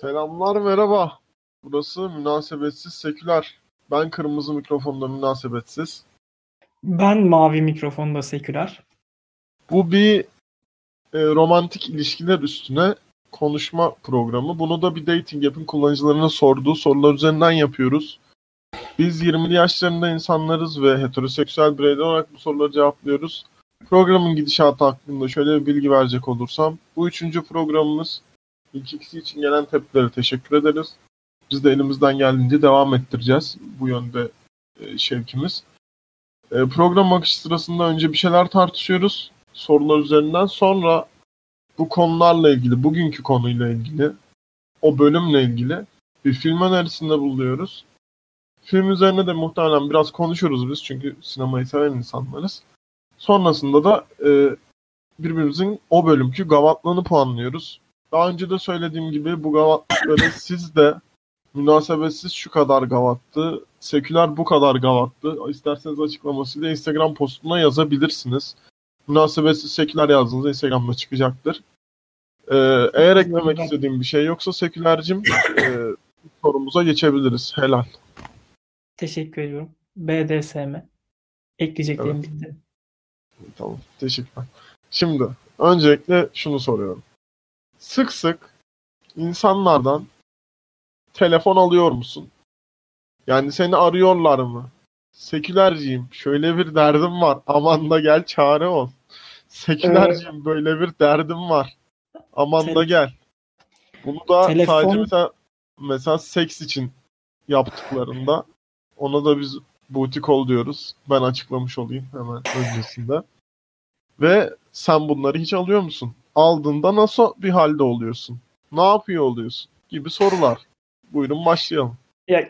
Selamlar merhaba. Burası münasebetsiz seküler. Ben kırmızı mikrofonda münasebetsiz. Ben mavi mikrofonda seküler. Bu bir e, romantik ilişkiler üstüne konuşma programı. Bunu da bir dating app'in kullanıcılarına sorduğu sorular üzerinden yapıyoruz. Biz 20'li yaşlarında insanlarız ve heteroseksüel bireyler olarak bu soruları cevaplıyoruz. Programın gidişatı hakkında şöyle bir bilgi verecek olursam. Bu üçüncü programımız. İlk ikisi için gelen tepkilere teşekkür ederiz. Biz de elimizden geldiğince devam ettireceğiz bu yönde e, şevkimiz. E, program akışı sırasında önce bir şeyler tartışıyoruz sorular üzerinden. Sonra bu konularla ilgili, bugünkü konuyla ilgili, o bölümle ilgili bir film önerisinde bulunuyoruz. Film üzerine de muhtemelen biraz konuşuruz biz çünkü sinemayı seven insanlarız. Sonrasında da e, birbirimizin o bölümkü gavatlığını puanlıyoruz. Daha önce de söylediğim gibi bu gavatlıkları siz de münasebetsiz şu kadar gavattı, seküler bu kadar gavattı. İsterseniz açıklamasıyla Instagram postuna yazabilirsiniz. Münasebetsiz seküler yazdığınızda Instagram'da çıkacaktır. Ee, eğer eklemek istediğim bir şey yoksa sekülercim e, sorumuza geçebiliriz. Helal. Teşekkür ediyorum. BDSM. Ekleyeceklerim Evet. bitti. Tamam. Teşekkürler. Şimdi öncelikle şunu soruyorum. Sık sık insanlardan telefon alıyor musun? Yani seni arıyorlar mı? Sekülerciyim. Şöyle bir derdim var. Aman da gel çare ol. Sekülerciyim. Böyle bir derdim var. Aman da Tele- gel. Bunu da Telefon- sadece mesela, mesela seks için yaptıklarında ona da biz call diyoruz. Ben açıklamış olayım hemen öncesinde. Ve sen bunları hiç alıyor musun? Aldığında nasıl bir halde oluyorsun? Ne yapıyor oluyorsun? Gibi sorular. Buyurun başlayalım. Ya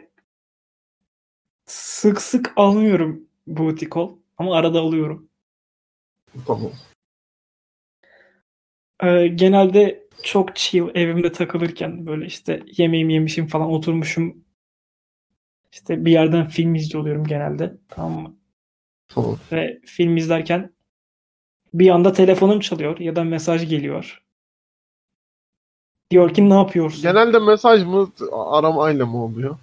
sık sık almıyorum booty call ama arada alıyorum. Tamam. Ee, genelde çok chill evimde takılırken böyle işte yemeğimi yemişim falan oturmuşum. İşte bir yerden film izliyor oluyorum genelde. Tamam mı? Tamam. Ve film izlerken bir anda telefonum çalıyor ya da mesaj geliyor. Diyor ki ne yapıyorsun? Genelde mesaj mı aramayla mı oluyor?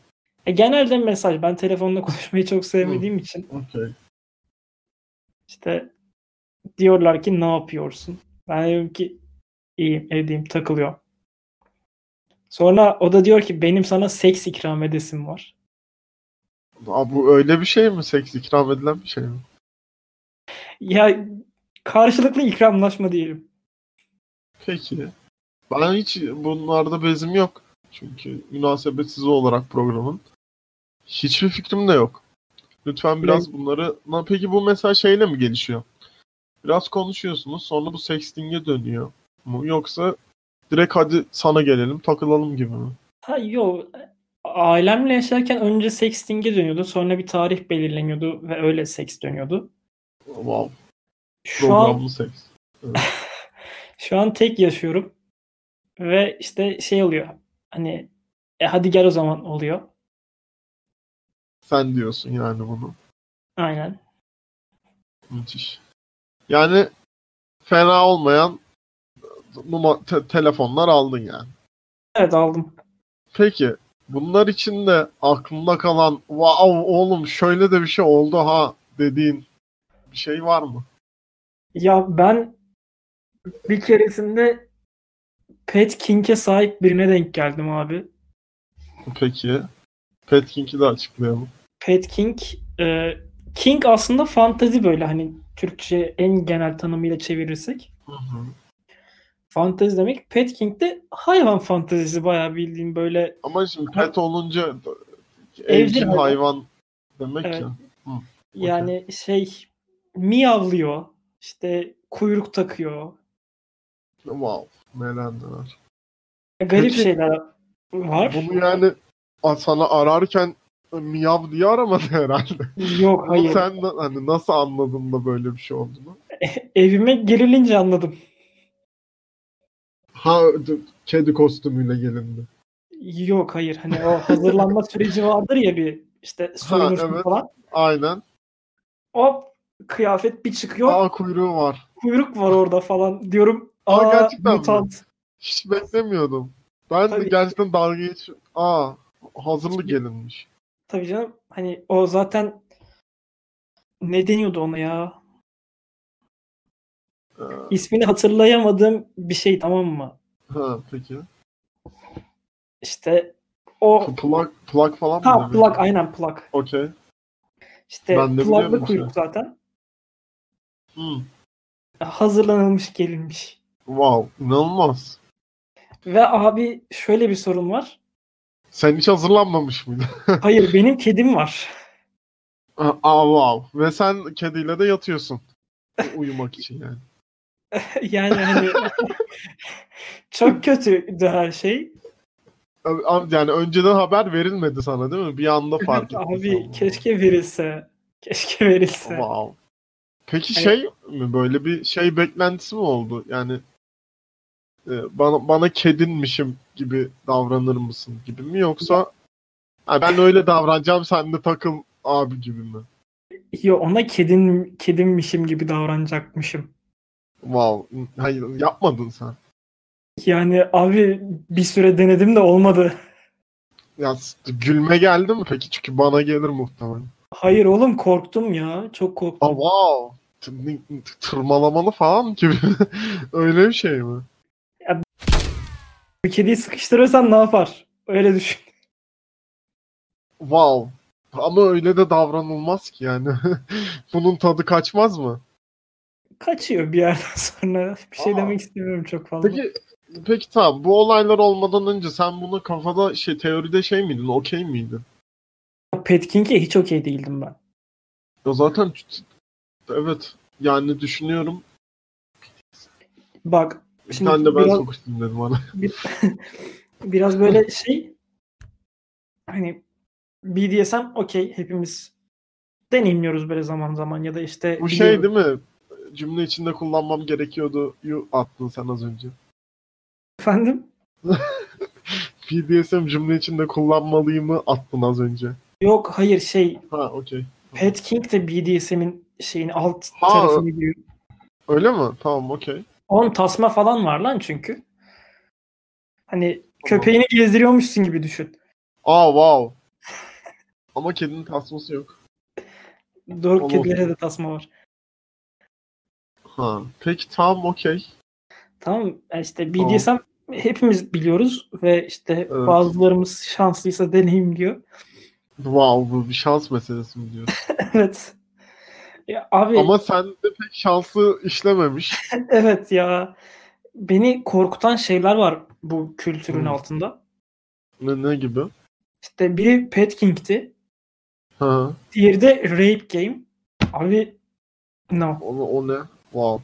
E, genelde mesaj. Ben telefonla konuşmayı çok sevmediğim için Okey. işte diyorlar ki ne yapıyorsun? Ben diyorum ki iyiyim evdeyim takılıyor. Sonra o da diyor ki benim sana seks ikram edesim var. Aa, bu öyle bir şey mi? Seks ikram edilen bir şey mi? Ya karşılıklı ikramlaşma diyelim. Peki. Ben hiç bunlarda bezim yok. Çünkü münasebetsiz olarak programın. Hiçbir fikrim de yok. Lütfen biraz bunları... Na- Peki bu mesela şeyle mi gelişiyor? Biraz konuşuyorsunuz sonra bu sexting'e dönüyor mu? Yoksa direkt hadi sana gelelim takılalım gibi mi? Ha yok. Ailemle yaşarken önce sexting'e dönüyordu. Sonra bir tarih belirleniyordu ve öyle seks dönüyordu. Wow. Şu an seks. Şu an tek yaşıyorum. Ve işte şey oluyor. Hani e hadi gel o zaman oluyor. Sen diyorsun yani bunu. Aynen. Müthiş. Yani fena olmayan numa- te- telefonlar aldın yani. Evet aldım. Peki bunlar için de aklında kalan wow oğlum şöyle de bir şey oldu ha dediğin bir şey var mı? Ya ben bir keresinde Pet King'e sahip birine denk geldim abi. Peki. Pet King'i de açıklayalım. Pet King e, King aslında fantazi böyle hani Türkçe en genel tanımıyla çevirirsek. Hı hı. Fantezi demek. Pet King de hayvan fantezisi bayağı bildiğim böyle Ama şimdi pet olunca Evcil hayvan. hayvan demek Evet. ya. yani şey miyavlıyor. İşte kuyruk takıyor. Wow. Neler neler. Garip Peki, şeyler var. Bunu yani sana ararken miyav diye aramadı herhalde. Yok hayır. sen hani nasıl anladın da böyle bir şey olduğunu? Evime girilince anladım. Ha kedi kostümüyle gelindi. Yok hayır. Hani o hazırlanma süreci vardır ya bir işte soyunursun evet. falan. Aynen. Hop kıyafet bir çıkıyor. Aa kuyruğu var. Kuyruk var orada falan. Diyorum Aa, aa gerçekten mi? mutant. Hiç beklemiyordum. Ben Tabii. de gerçekten dalga geç. Aa, hazırlı gelinmiş. Tabii canım hani o zaten ne deniyordu ona ya? Ee, İsmini hatırlayamadığım bir şey tamam mı? ha, peki. İşte o Plak, plak falan mı? ha plak aynen plak. Okey. İşte plaklı kuyruk şey. zaten. Hmm. Hazırlanılmış gelinmiş. Wow, inanılmaz. Ve abi şöyle bir sorun var. Sen hiç hazırlanmamış mıydın? Hayır benim kedim var. Aa, wow. Ve sen kediyle de yatıyorsun. Uyumak için yani. yani hani çok kötüydü her şey. Abi- Yani önceden haber verilmedi sana değil mi? Bir anda fark ettin. Abi keşke verilse. Keşke verilse. Wow. Peki Hani- şey mi böyle bir şey beklentisi mi oldu? Yani e, bana bana kedinmişim gibi davranır mısın gibi mi yoksa ha, ben öyle davranacağım sen de takıl abi gibi mi? Yo ona kedin kedimmişim gibi davranacakmışım. Wow. Hayır yapmadın sen. Yani abi bir süre denedim de olmadı. Ya gülme geldi mi peki? Çünkü bana gelir muhtemelen. Hayır oğlum korktum ya. Çok korktum. Aa wow. Tırmalamalı falan gibi. öyle bir şey mi? Bir kediyi sıkıştırırsan ne yapar? Öyle düşün. Wow. Ama öyle de davranılmaz ki yani. Bunun tadı kaçmaz mı? Kaçıyor bir yerden sonra. Bir şey Aa. demek istemiyorum çok fazla. Peki peki tamam bu olaylar olmadan önce sen bunu kafada şey teoride şey miydin? Okey miydin? Pet King'e hiç okey değildim ben. Ya zaten evet yani düşünüyorum. Bak Şimdi tane de ben biraz- sokuştum dedim bana. biraz böyle şey hani BDSM okey hepimiz deneyimliyoruz böyle zaman zaman ya da işte Bu şey değil mi? Cümle içinde kullanmam gerekiyordu. Yu attın sen az önce. Efendim? BDSM cümle içinde kullanmalıyımı attın az önce. Yok hayır şey Ha okey. Pet King de BDSM'in şeyin alt Ha. tarafını giriyor. Öyle mi? Tamam okey. Onun tasma falan var lan çünkü. Hani köpeğini gezdiriyormuşsun gibi düşün. Aa wow. Ama kedinin tasması yok. Doğru Olur. kedilere de tasma var. Ha. Peki tamam okey. Tamam işte BDSM hepimiz biliyoruz ve işte bazılarımız şanslıysa deneyimliyor. Wow bu bir şans meselesi mi diyorsun? evet. Ya abi Ama sende pek şansı işlememiş. evet ya beni korkutan şeyler var bu kültürün Hmm. altında. Ne, ne gibi? İşte biri Pet King'ti. Ha. Diğeri de Rape Game. Abi no. O, o ne? Wow.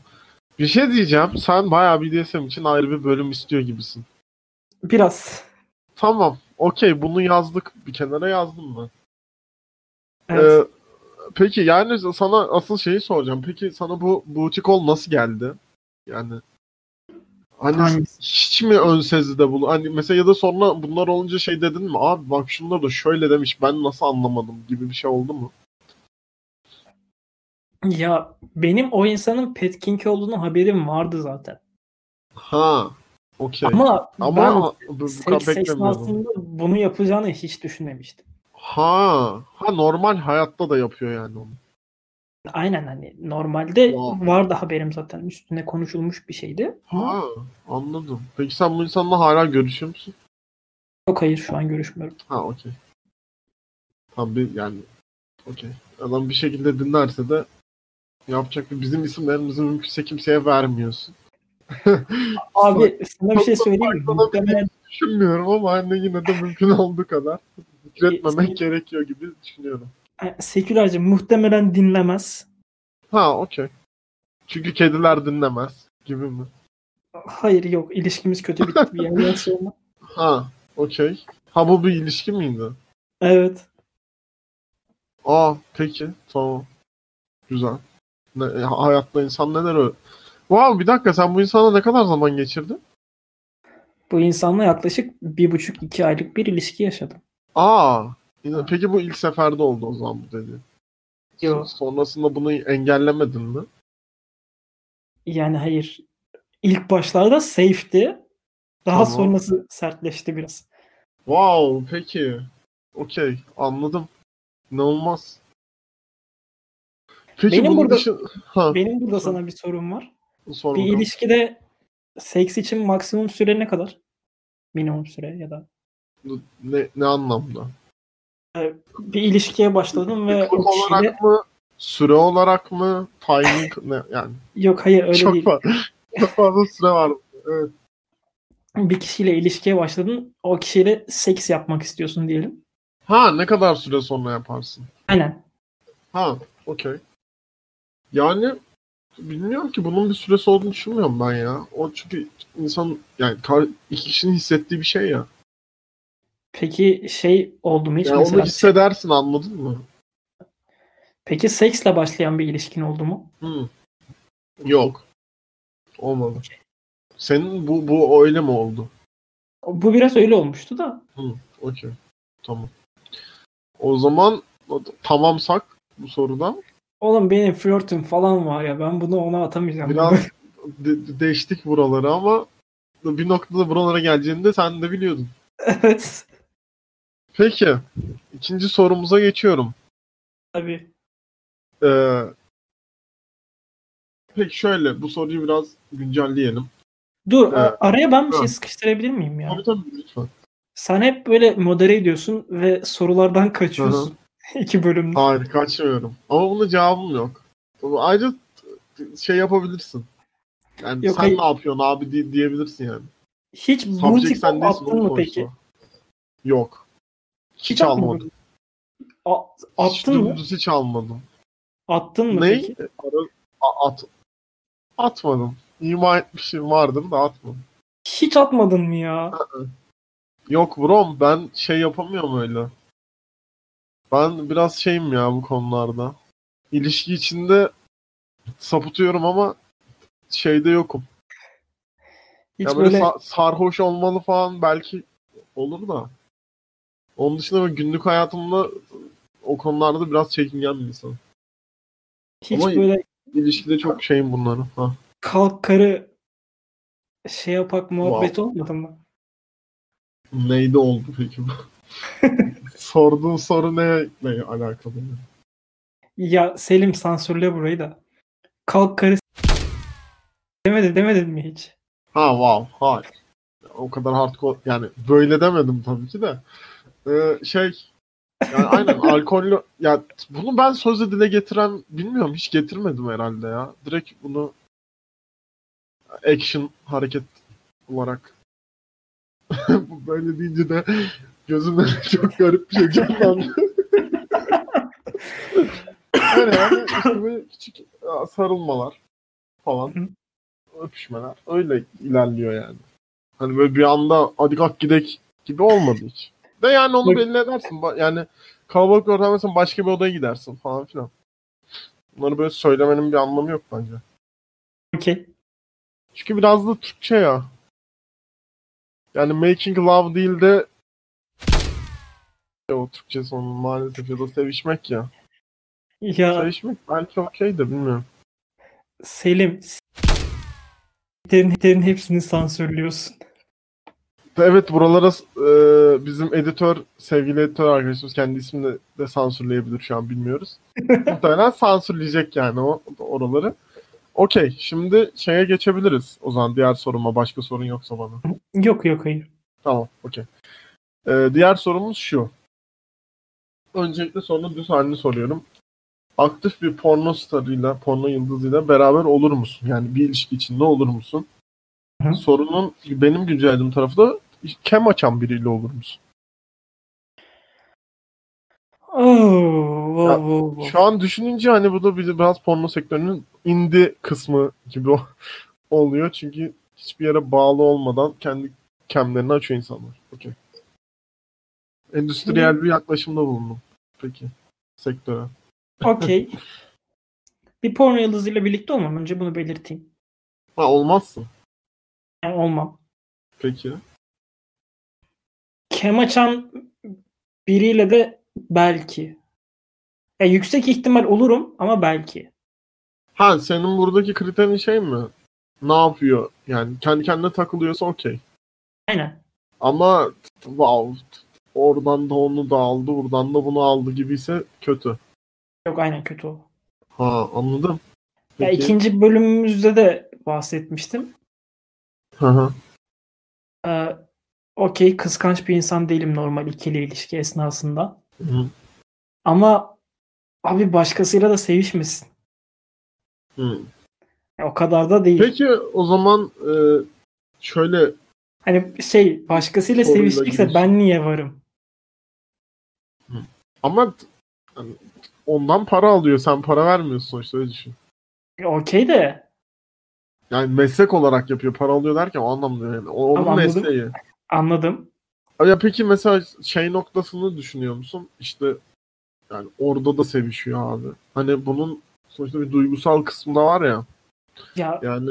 Bir şey diyeceğim. Sen bayağı BDSM için ayrı bir bölüm istiyor gibisin. Biraz. Tamam. Okey bunu yazdık. Bir kenara yazdım ben. Evet. Ee, peki yani sana asıl şeyi soracağım. Peki sana bu butik ol nasıl geldi? Yani hani Hangisi? hiç mi ön sezide bulu? Hani mesela ya da sonra bunlar olunca şey dedin mi? Abi bak şunlar da şöyle demiş. Ben nasıl anlamadım gibi bir şey oldu mu? Ya benim o insanın Pet King olduğunu haberim vardı zaten. Ha. Okey. Ama, Ama ben bu, bu esnasında bunu yapacağını hiç düşünmemiştim. Ha. Ha normal hayatta da yapıyor yani onu. Aynen hani normalde Wow. vardı haberim zaten üstüne konuşulmuş bir şeydi. Ha. Anladım. Peki sen bu insanla hala görüşüyor musun? yok hayır şu an görüşmüyorum. Ha okey. Tamam bir yani okey. Adam bir şekilde dinlerse de yapacak bir bizim isimlerimizi mümkünse kimseye vermiyorsun. Abi sana bir şey söyleyeyim mi? Muhtemelen Düşünmüyorum ama hani yine de mümkün olduğu kadar zikretmemek Senin- gerekiyor gibi düşünüyorum. e, sekülerci muhtemelen dinlemez. Ha okey. Çünkü kediler dinlemez gibi mi? Hayır yok ilişkimiz kötü bitti bir yerden sonra. Ha okey. Ha bu bir ilişki miydi? Evet. Aa peki tamam. Güzel. Ne, e, hayatta insan neler öyle. Wow bir dakika sen bu insana ne kadar zaman geçirdin? Bu insanla yaklaşık bir buçuk iki aylık bir ilişki yaşadım. Aa. Peki bu ilk seferde oldu o zaman bu dedi. Yok. Sonrasında bunu engellemedin mi? Yani hayır. İlk başlarda safe'ti. Daha Tamam. sonrası sertleşti biraz. Wow, peki. Okey, anladım. İnanılmaz. Peki Benim burada- dışı... Ha, Benim burada sana bir sorum var. sor Bir bakalım. ilişkide seks için maksimum süre ne kadar? Minimum süre ya da Ne, ne anlamda? bir ilişkiye başladın ve o Çok kişiyle olarak mı? Süre olarak mı? Timing ne? Yani yok hayır öyle çok, değil. fazla, çok fazla süre var. Evet. Bir kişiyle ilişkiye başladın. O kişiyle seks yapmak istiyorsun diyelim. Ha ne kadar süre sonra yaparsın? Aynen. Ha, okey. Yani bilmiyorum ki bunun bir süresi olduğunu düşünmüyorum ben ya. O çünkü insan yani kar- iki kişinin hissettiği bir şey ya. Peki şey oldu mu hiç Yani mesela? onu hissedersin anladın mı? Peki seksle başlayan bir ilişkin oldu mu? Hı. Yok. Olmadı. Senin bu bu öyle mi oldu? Bu biraz öyle olmuştu da. Okey. Tamam. O zaman tamamsak bu sorudan Oğlum benim flörtüm falan var ya ben bunu ona atamayacağım. biraz de- değiştik buraları ama bir noktada buralara geleceğini sen de biliyordun. evet. Peki. ikinci sorumuza geçiyorum. Tabii. Ee, peki şöyle bu soruyu biraz güncelleyelim. Dur Evet. araya ben bir şey sıkıştırabilir miyim ya? Tabii tabii lütfen. Sen hep böyle modere ediyorsun ve sorulardan kaçıyorsun. İki bölümde. Hayır kaçmıyorum. Ama bunun cevabım yok. Ayrıca şey yapabilirsin. Yani Yok, sen hayır. ne yapıyorsun abi di- diyebilirsin yani. Hiç değilsin attın mı peki? Yok. Hiç, atmadın. almadım. A- Hiç attın mı? dümdüz hiç almadım. Attın mı Ne? peki? Ara- At. Atmadım. İma etmişim vardır da atmadım. Hiç atmadın mı ya? Yok bro ben şey yapamıyorum öyle. Ben biraz şeyim ya bu konularda. İlişki içinde sapıtıyorum ama şeyde yokum. Hiç ya böyle, böyle sa- sarhoş olmalı falan belki olur da. Onun dışında günlük hayatımda o konularda biraz çekingen bir insan. hiç ama- böyle İlişkide çok şeyim bunları. Ha. kalk karı şey yapak muhabbet olmadı mı? Neyde oldu peki bu? Sorduğun soru ne, ne alakalı? Ya Selim sansürle burayı da. Kalk karı demedin demedin mi hiç? Ha wow. Hayır. O kadar hardcore yani böyle demedim tabii ki de. Ee, şey yani aynen alkollü ya bunu ben sözle dile getiren bilmiyorum hiç getirmedim herhalde ya. Direkt bunu action hareket olarak böyle deyince de gözümde çok garip bir şey canlandı. Öyle yani işte böyle küçük sarılmalar falan Hı. öpüşmeler öyle ilerliyor yani. Hani böyle bir anda hadi kalk gidek gibi olmadı hiç. De yani onu belli edersin. Yani kalabalık bir ortamdaysan başka bir odaya gidersin falan filan. Bunları böyle söylemenin bir anlamı yok bence. Okey. Çünkü biraz da Türkçe ya. Yani making love değil de o Türkçe sonu maalesef ya da sevişmek ya. Ya Sevişmek belki okey de bilmiyorum. Selim terin hepsini sansürlüyorsun. Evet buralara e, bizim editör, sevgili editör arkadaşımız kendi ismini de sansürleyebilir şu an bilmiyoruz. Muhtemelen sansürleyecek yani o oraları. Okey şimdi şeye geçebiliriz o zaman diğer soruma başka sorun yoksa bana. Yok yok hayır. Tamam, okey. Ee, diğer sorumuz şu. Öncelikle sorunun düz halini soruyorum. Aktif bir porno starıyla, porno yıldızıyla beraber olur musun? Yani bir ilişki içinde olur musun? Hı. Sorunun benim güncellediğim tarafı da kem açan biriyle olur musun? Oh, Ya, wow, wow. Şu an düşününce hani bu da bir- biraz porno sektörünün indie kısmı gibi oluyor. Çünkü hiçbir yere bağlı olmadan kendi kemlerini açıyor insanlar. Okey. Endüstriyel bir yaklaşımda bulundum. Peki. Sektöre. Okey. Bir porno yıldızıyla birlikte olmam. Önce bunu belirteyim. Ha olmazsın. Yani olmam. Peki. Kem açan biriyle de belki. Ya yüksek ihtimal olurum ama belki. Ha senin buradaki kriterin şey mi? Ne yapıyor? Yani kendi kendine takılıyorsa okey. Aynen. Ama wow oradan da onu da aldı, buradan da bunu aldı gibiyse kötü. Yok aynen kötü o. Ha anladım. Ya Peki. ikinci bölümümüzde de bahsetmiştim. Hı hı. Ee, Okey kıskanç bir insan değilim normal ikili ilişki esnasında. Hı. Ama abi başkasıyla da sevişmesin. Hı. Ya o kadar da değil. Peki o zaman e, şöyle Hani şey başkasıyla Soruyla sevişecekse giriş. ben niye varım? Ama hani ondan para alıyor. Sen para vermiyorsun sonuçta öyle düşün. Ya Okey de Yani meslek olarak yapıyor. Para alıyor derken o anlamda yani. O, onun anladım. mesleği. anladım. Ya peki mesela şey noktasını düşünüyor musun? İşte yani orada da sevişiyor abi. Hani bunun sonuçta bir duygusal kısmı da var ya. Ya Yani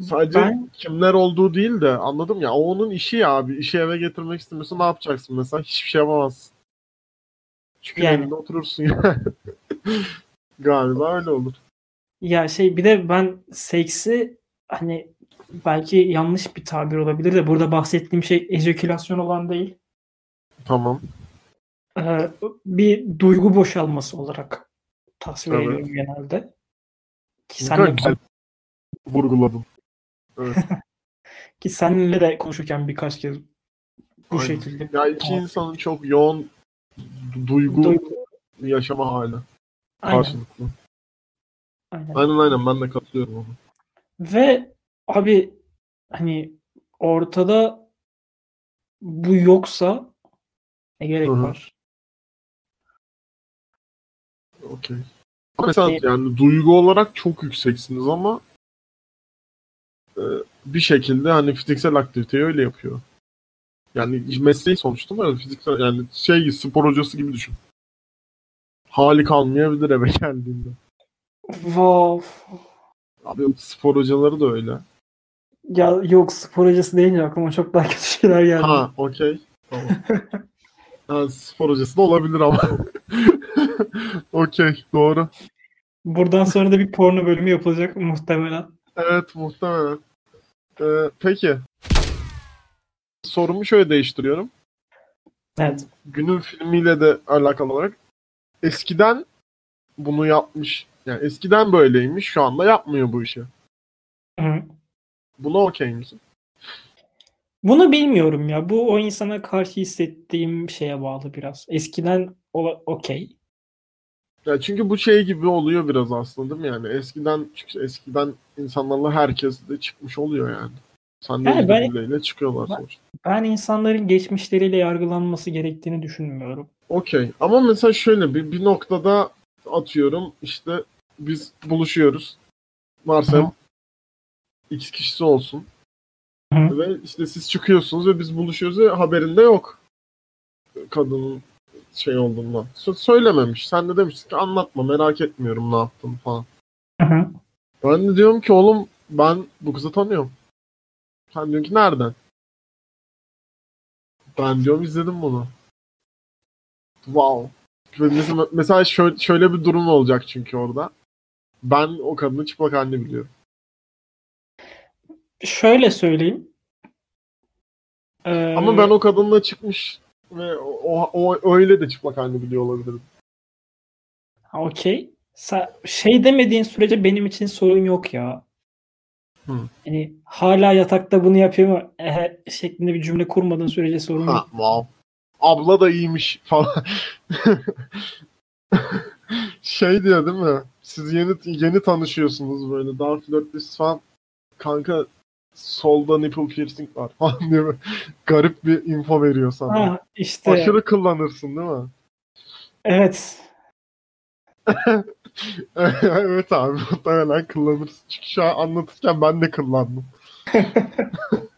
sadece ben kimler olduğu değil de anladım ya. O onun işi ya abi. İşi eve getirmek istemiyorsa ne yapacaksın mesela? Hiçbir şey yapamazsın. Çünkü Yani. evinde oturursun ya. Galiba öyle olur. ya şey bir de ben seksi hani belki yanlış bir tabir olabilir de burada bahsettiğim şey ejekülasyon olan değil. Tamam. Ee, bir duygu boşalması olarak tasvir Evet. ediyorum genelde. Ki senle, güzel vurguladın. ki seninle de konuşurken birkaç kez bu Aynen. şekilde Ya iki insanın çok yoğun duygu duygu yaşama hali. aynen, Karşılıklı. aynen. Aynen aynen ben de katılıyorum ona. Ve abi hani ortada bu yoksa ne gerek Hı hı. var? Okey. Mesela yani duygu olarak çok yükseksiniz ama e, bir şekilde hani fiziksel aktiviteyi öyle yapıyor. Yani mesleği sonuçta ama fiziksel yani şey spor hocası gibi düşün. Hali kalmayabilir eve geldiğinde. Wow. Abi spor hocaları da öyle. Ya yok spor hocası deyince aklıma çok daha kötü şeyler geldi. Ha okey. Tamam. ha, spor hocası da olabilir ama. okey doğru. Buradan sonra da bir porno bölümü yapılacak muhtemelen. Evet muhtemelen. Ee, peki. Sorumu şöyle değiştiriyorum. Evet. Günün filmiyle de alakalı olarak eskiden bunu yapmış. Yani eskiden böyleymiş. Şu anda yapmıyor bu işi. Hı. Buna okey misin? Bunu bilmiyorum ya. Bu o insana karşı hissettiğim şeye bağlı biraz. Eskiden okey. Ya çünkü bu şey gibi oluyor biraz aslında değil mi? Yani eskiden çünkü eskiden insanlarla herkes de çıkmış oluyor yani. Sen de Yani ben- çıkıyorlar Ben- sonuçta. Ben insanların geçmişleriyle yargılanması gerektiğini düşünmüyorum. Okey. Ama mesela şöyle bir, bir noktada atıyorum işte biz buluşuyoruz. Varsayalım X kişisi olsun. Hı. Ve işte siz çıkıyorsunuz ve biz buluşuyoruz ve haberinde yok. Kadının şey olduğundan. Sö- söylememiş. Sen de demişsin ki anlatma merak etmiyorum ne yaptın falan. Hı hı. Ben de diyorum ki oğlum ben bu kızı tanıyorum. Sen diyorsun ki nereden? Ben diyorum izledim bunu. Wow. Mesela, mesela şöyle, şöyle bir durum olacak çünkü orada. Ben o kadının çıplak halini biliyorum. Şöyle söyleyeyim. Ee, Ama ben o kadınla çıkmış ve o, o öyle de çıplak halini biliyor olabilirim. Okey. Sa- şey demediğin sürece benim için sorun yok ya. Hı. Yani hala yatakta bunu yapıyor mu? Ehe, şeklinde bir cümle kurmadığın sürece sorun yok. wow. Abla da iyiymiş falan. şey diyor değil mi? Siz yeni yeni tanışıyorsunuz böyle daha flörtlüsü falan. Kanka solda nipple piercing var falan böyle garip bir info veriyor sana. Ha, işte Aşırı kullanırsın değil mi? evet. evet abi muhtemelen kullanırsın. Çünkü şu an anlatırken ben de kullandım.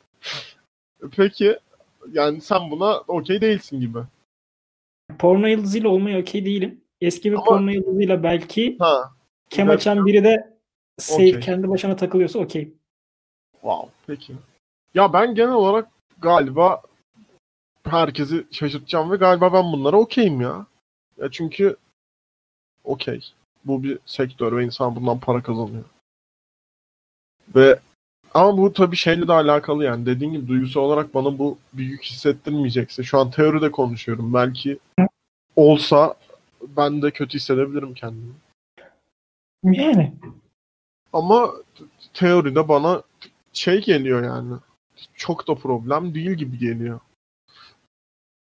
Peki yani sen buna okey değilsin gibi. Porno yıldızıyla olmaya okey değilim. Eski bir Ama- porno yıldızıyla belki Ha kem açan biri de safe Okey. kendi başına takılıyorsa okey. Wow, peki. Ya ben genel olarak galiba herkesi şaşırtacağım ve galiba ben bunlara okeyim ya. Ya çünkü okey. Bu bir sektör ve insan bundan para kazanıyor. Ve Ama bu tabii şeyle de alakalı yani. Dediğin gibi duygusal olarak bana bu büyük hissettirmeyecekse. Şu an teoride konuşuyorum. Belki olsa ben de kötü hissedebilirim kendimi. Yani. Ama teoride bana şey geliyor yani. Çok da problem değil gibi geliyor.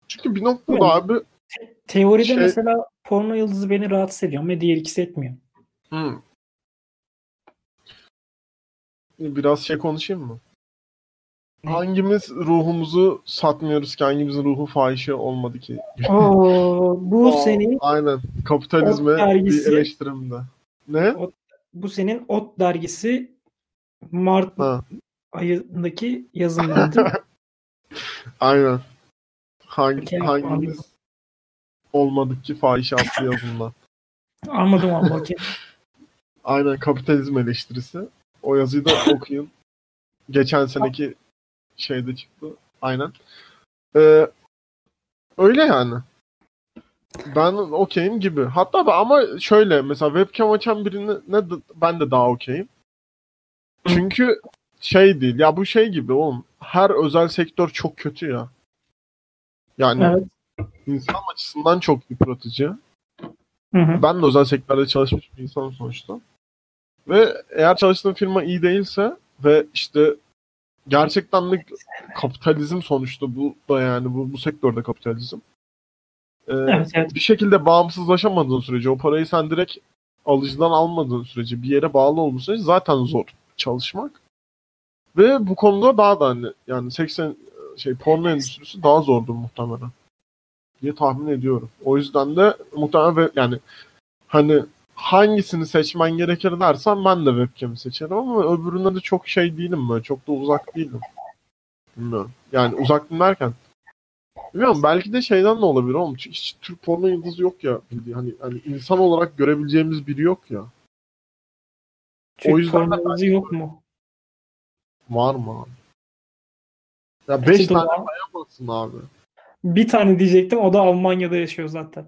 Çünkü bir noktada Evet. abi Teoride Şey- mesela porno yıldızı beni rahatsız ediyor ve diğer ikisi etmiyor. hı. biraz şey konuşayım mı? Ne? Hangimiz ruhumuzu satmıyoruz ki hangimizin ruhu fahişe olmadı ki? Oo, bu Aa, senin Aynen. Kapitalizme Ot dergisi. bir eleştirimde. Ne? bu senin Ot dergisi Mart Ha, ayındaki yazınlandı. aynen. Hangi, hangimiz. Olmadık ki fahişe adlı yazımdan. Anladım ama okey. Aynen kapitalizm eleştirisi. O yazıyı da okuyun. Geçen seneki şeyde çıktı. Aynen. Ee, öyle yani. Ben okeyim gibi. Hatta ben, ama şöyle mesela webcam açan birini ne ben de daha okeyim. Çünkü şey değil. Ya bu şey gibi oğlum. Her özel sektör çok kötü ya. Yani Evet. İnsan açısından çok yıpratıcı. Hı hı. Ben de özel sektörde çalışmış bir insanım sonuçta. Ve eğer çalıştığım firma iyi değilse ve işte gerçekten de kapitalizm sonuçta bu da yani bu, bu sektörde kapitalizm. Ee, Evet, evet. Bir şekilde bağımsızlaşamadığın sürece o parayı sen direkt alıcıdan almadığın sürece bir yere bağlı olduğun sürece zaten zor çalışmak. Ve bu konuda daha da hani yani 80 şey porno endüstrisi daha zordur muhtemelen diye tahmin ediyorum. O yüzden de muhtemelen yani hani hangisini seçmen gerekir dersen ben de webcam'i seçerim ama öbüründe de çok şey değilim böyle. Çok da uzak değilim. Bilmiyorum. Yani uzak değilim Bilmiyorum belki de şeyden de olabilir oğlum. Hiç, Türk porno yıldızı yok ya. Hani, hani insan olarak görebileceğimiz biri yok ya. Türk yüzden de porno yıldızı yok mu? Var mı abi? Ya Peki 5 tane sayamazsın abi. Bir tane diyecektim o da Almanya'da yaşıyor zaten.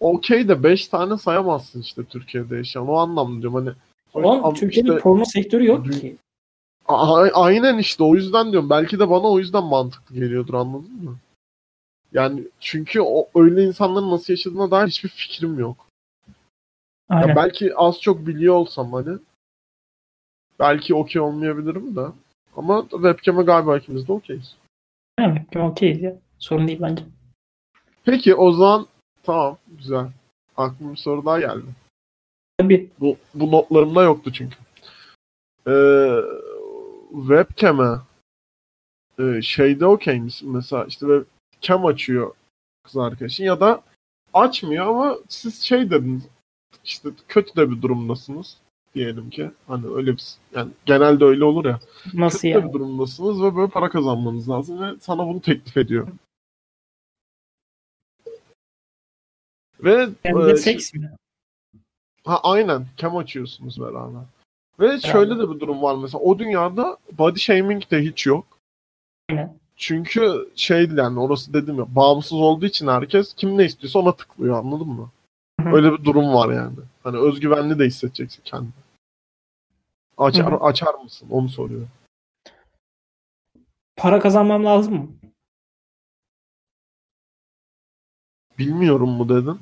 Okey de 5 tane sayamazsın işte Türkiye'de yaşayan. O anlamda diyorum hani. Ulan Ama Türkiye'de işte- porno sektörü yok Dü- ki. A- aynen işte o yüzden diyorum. Belki de bana o yüzden mantıklı geliyordur anladın mı? Yani çünkü o öyle insanların nasıl yaşadığına dair hiçbir fikrim yok. Ya Aynen. belki az çok biliyor olsam hani belki okey olmayabilirim de. Ama webcam'e galiba ikimiz de okeyiz. Yani okeyiz ya. Sorun değil bence. Peki o zaman tamam güzel. Aklıma bir soru daha geldi. Tabii. Bu, bu notlarımda yoktu çünkü. Ee, webcam'e e, şeyde okey misin? Mesela işte webcam açıyor kız arkadaşın ya da açmıyor ama siz şey dediniz işte kötü de bir durumdasınız diyelim ki. Hani öyle bir yani genelde öyle olur ya. Nasıl Kötü de yani? bir durumdasınız ve böyle para kazanmanız lazım ve sana bunu teklif ediyor. Ve Yani e, seks mi? Ha aynen. Cam açıyorsunuz beraber. Ve şöyle de bir durum var mesela. O dünyada body shaming de hiç yok. Aynen. Çünkü şey yani orası dedim ya bağımsız olduğu için herkes kim ne istiyorsa ona tıklıyor anladın mı? Hı hı. Öyle bir durum var yani. Hani özgüvenli de hissedeceksin kendini. Açar, açar mısın? Onu soruyor. Para kazanmam lazım mı? Bilmiyorum mu dedin?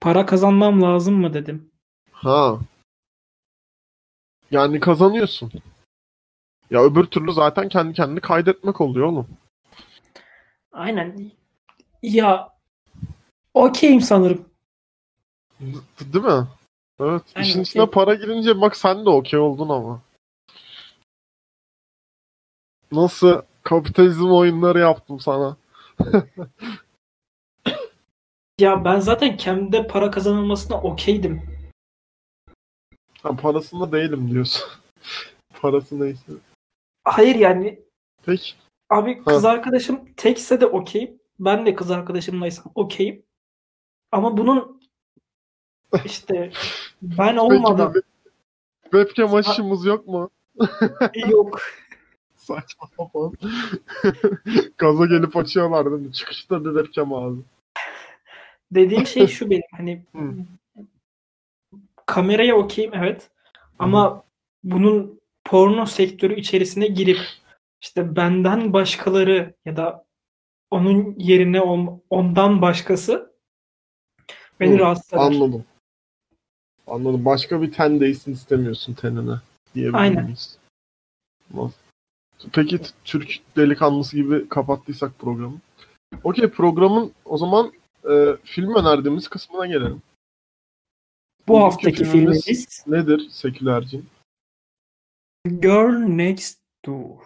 Para kazanmam lazım mı dedim. Ha. Yani kazanıyorsun. Ya öbür türlü zaten kendi kendini kaydetmek oluyor oğlum. Aynen. Ya okeyim sanırım. D- Değil mi? Evet. Aynen, İşin okey. içine para girince bak sen de okey oldun ama. Nasıl kapitalizm oyunları yaptım sana. Ya ben zaten kendi para kazanılmasına okeydim. Ha, parasında değilim diyorsun. Parası neyse. Hayır yani Peki. abi kız arkadaşım tekse de okeyim. Ben de kız arkadaşımlaysam okeyim. Ama bunun işte ben olmadan Peki, webcam açışımız yok mu? yok. Saçma sapan. Gaza gelip açıyorlar değil mi? Çıkışta bir webcam abi. Dediğim şey şu benim hani kameraya okeyim evet. Ama bunun porno sektörü içerisine girip işte benden başkaları ya da onun yerine on- ondan başkası beni Hı, rahatsız eder. Anladım. Anladım. Başka bir ten değsin istemiyorsun tenine diyebilir Aynen. miyiz? Peki Türk delikanlısı gibi kapattıysak programı. Okey programın o zaman e, film önerdiğimiz kısmına gelelim. Bu Bugünkü haftaki filmimiz- filmimiz Nedir sekülercin? Girl Next Door.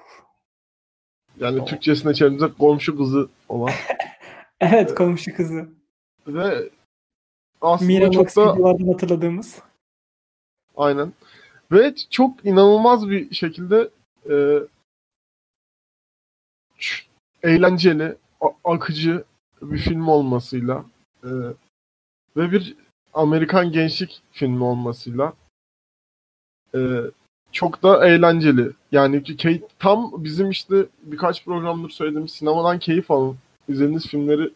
Yani Tamam. Türkçesine çevirdiğimizde komşu kızı olan Evet komşu kızı. ve aslında Miramax çok da hatırladığımız. Aynen. Ve çok inanılmaz bir şekilde e, eğlenceli, akıcı bir film olmasıyla e, ve bir Amerikan gençlik filmi olmasıyla e, çok da eğlenceli. Yani ki key- tam bizim işte birkaç programdır söylediğimiz sinemadan keyif alın. İzlediğiniz filmleri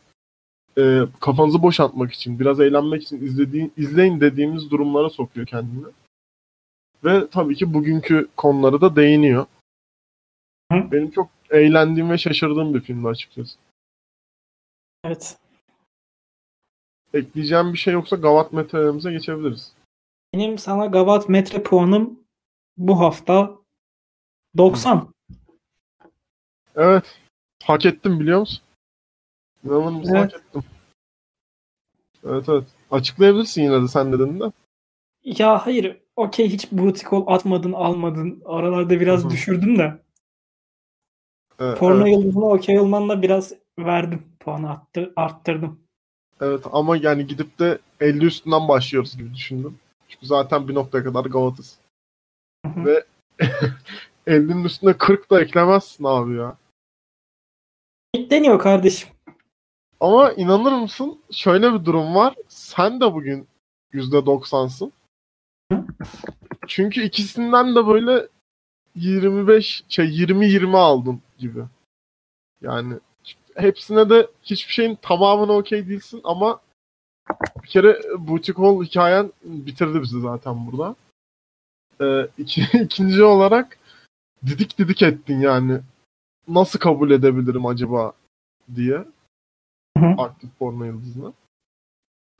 e, kafanızı boşaltmak için, biraz eğlenmek için izlediğin, izleyin dediğimiz durumlara sokuyor kendini. Ve tabii ki bugünkü konuları da değiniyor. Hı. Benim çok eğlendiğim ve şaşırdığım bir filmdi açıkçası. Evet. Ekleyeceğim bir şey yoksa Gavat meteorimize geçebiliriz. Benim sana Gavat metre puanım bu hafta 90. Evet. Hak ettim biliyor musun? İnanır mısın Evet. hak ettim. Evet evet. Açıklayabilirsin yine de sen dedin de. Ya hayır. Okey hiç butikol atmadın almadın. Aralarda biraz düşürdüm de. Evet, Porno evet. yıldızına okey olmanla biraz verdim. Puanı arttır, arttırdım. Evet ama yani gidip de 50 üstünden başlıyoruz gibi düşündüm. Çünkü zaten bir noktaya kadar Gavat'ız. Hı hı. Ve 50'nin üstüne 40 da eklemezsin abi ya. Deniyor kardeşim. Ama inanır mısın? Şöyle bir durum var. Sen de bugün %90'sın. Hı? Çünkü ikisinden de böyle 25 şey 20-20 aldın gibi. Yani hepsine de hiçbir şeyin tamamına okey değilsin ama bir kere Boutique Hall hikayen bitirdi bizi zaten burada. Ee, iki, ikinci olarak didik didik ettin yani. Nasıl kabul edebilirim acaba diye Hı hı. aktif porno yıldızını.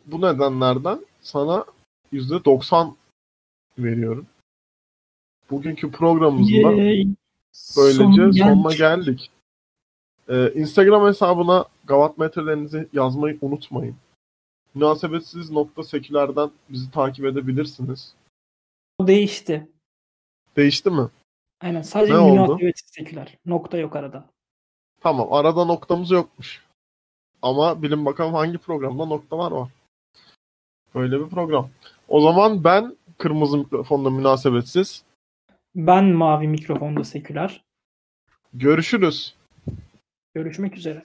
Bu nedenlerden sana %90 veriyorum. Bugünkü programımızda Yay. böylece Son sonuna geldik. geldik. Ee, Instagram hesabına Gavat metrelerinizi yazmayı unutmayın. Münasebetsiz nokta sekülerden bizi takip edebilirsiniz. O değişti. Değişti mi? Aynen sadece Ne münasebetsiz seküler. Nokta yok arada. Tamam arada noktamız yokmuş. Ama bilin bakalım hangi programda noktalar var. Böyle bir program. O zaman ben kırmızı mikrofonda münasebetsiz. Ben mavi mikrofonda seküler. Görüşürüz. Görüşmek üzere.